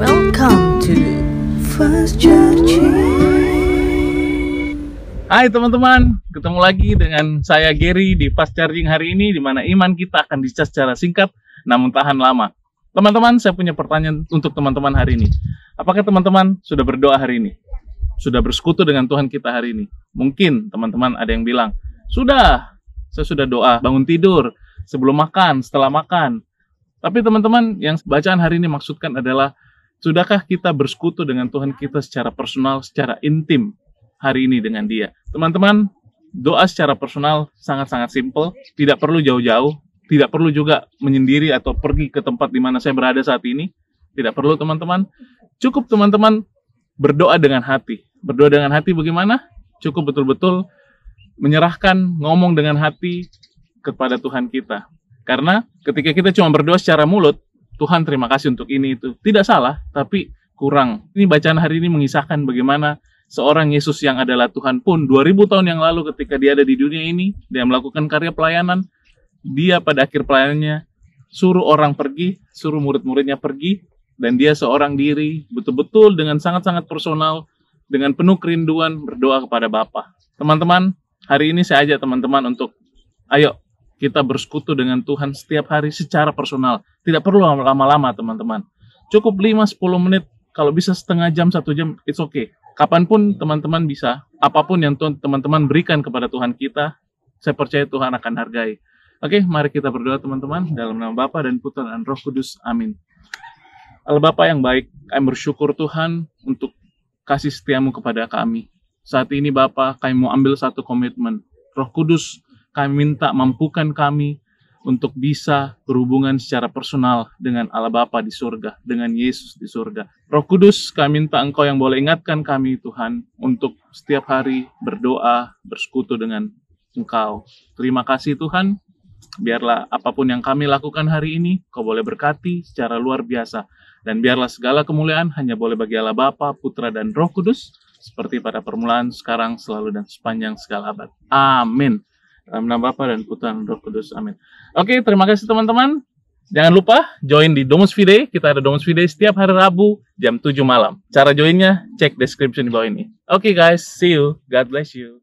Welcome to First Church. Hai teman-teman, ketemu lagi dengan saya Gary di Fast Charging hari ini di mana iman kita akan dicas secara singkat namun tahan lama. Teman-teman, saya punya pertanyaan untuk teman-teman hari ini. Apakah teman-teman sudah berdoa hari ini? Sudah bersekutu dengan Tuhan kita hari ini? Mungkin teman-teman ada yang bilang, "Sudah, saya sudah doa bangun tidur, sebelum makan, setelah makan." Tapi teman-teman, yang bacaan hari ini maksudkan adalah sudahkah kita bersekutu dengan Tuhan kita secara personal, secara intim hari ini dengan dia? Teman-teman, doa secara personal sangat-sangat simple, tidak perlu jauh-jauh, tidak perlu juga menyendiri atau pergi ke tempat di mana saya berada saat ini. Tidak perlu teman-teman. Cukup teman-teman berdoa dengan hati. Berdoa dengan hati bagaimana? Cukup betul-betul menyerahkan ngomong dengan hati kepada Tuhan kita. Karena ketika kita cuma berdoa secara mulut, Tuhan terima kasih untuk ini itu. Tidak salah, tapi kurang. Ini bacaan hari ini mengisahkan bagaimana seorang Yesus yang adalah Tuhan pun 2000 tahun yang lalu ketika dia ada di dunia ini, dia melakukan karya pelayanan, dia pada akhir pelayanannya suruh orang pergi, suruh murid-muridnya pergi, dan dia seorang diri betul-betul dengan sangat-sangat personal, dengan penuh kerinduan berdoa kepada Bapa. Teman-teman, hari ini saya ajak teman-teman untuk ayo kita bersekutu dengan Tuhan setiap hari secara personal. Tidak perlu lama-lama teman-teman. Cukup 5-10 menit, kalau bisa setengah jam, satu jam, it's okay. Kapan pun teman-teman bisa, apa pun yang teman-teman berikan kepada Tuhan kita, saya percaya Tuhan akan hargai. Oke, mari kita berdoa teman-teman dalam nama Bapa dan Putra dan Roh Kudus. Amin. Allah Bapa yang baik, kami bersyukur Tuhan untuk kasih setiamu kepada kami. Saat ini Bapa, kami mau ambil satu komitmen. Roh Kudus, kami minta mampukan kami untuk bisa berhubungan secara personal dengan Allah Bapa di surga, dengan Yesus di surga. Roh Kudus, kami minta Engkau yang boleh ingatkan kami Tuhan untuk setiap hari berdoa, bersekutu dengan Engkau. Terima kasih Tuhan, Biarlah apa pun yang kami lakukan hari ini, kau boleh berkati secara luar biasa. Dan biarlah segala kemuliaan hanya boleh bagi Allah Bapa, Putra, dan Roh Kudus, seperti pada permulaan, sekarang, selalu, dan sepanjang segala abad. Amin. Dalam nama Bapa dan Putra dan Roh Kudus. Amin. Oke, terima kasih teman-teman. Jangan lupa join di Domus Fide. Kita ada Domus Fide setiap hari Rabu jam 7 malam. Cara joinnya cek description di bawah ini. Oke okay guys, see you. God bless you.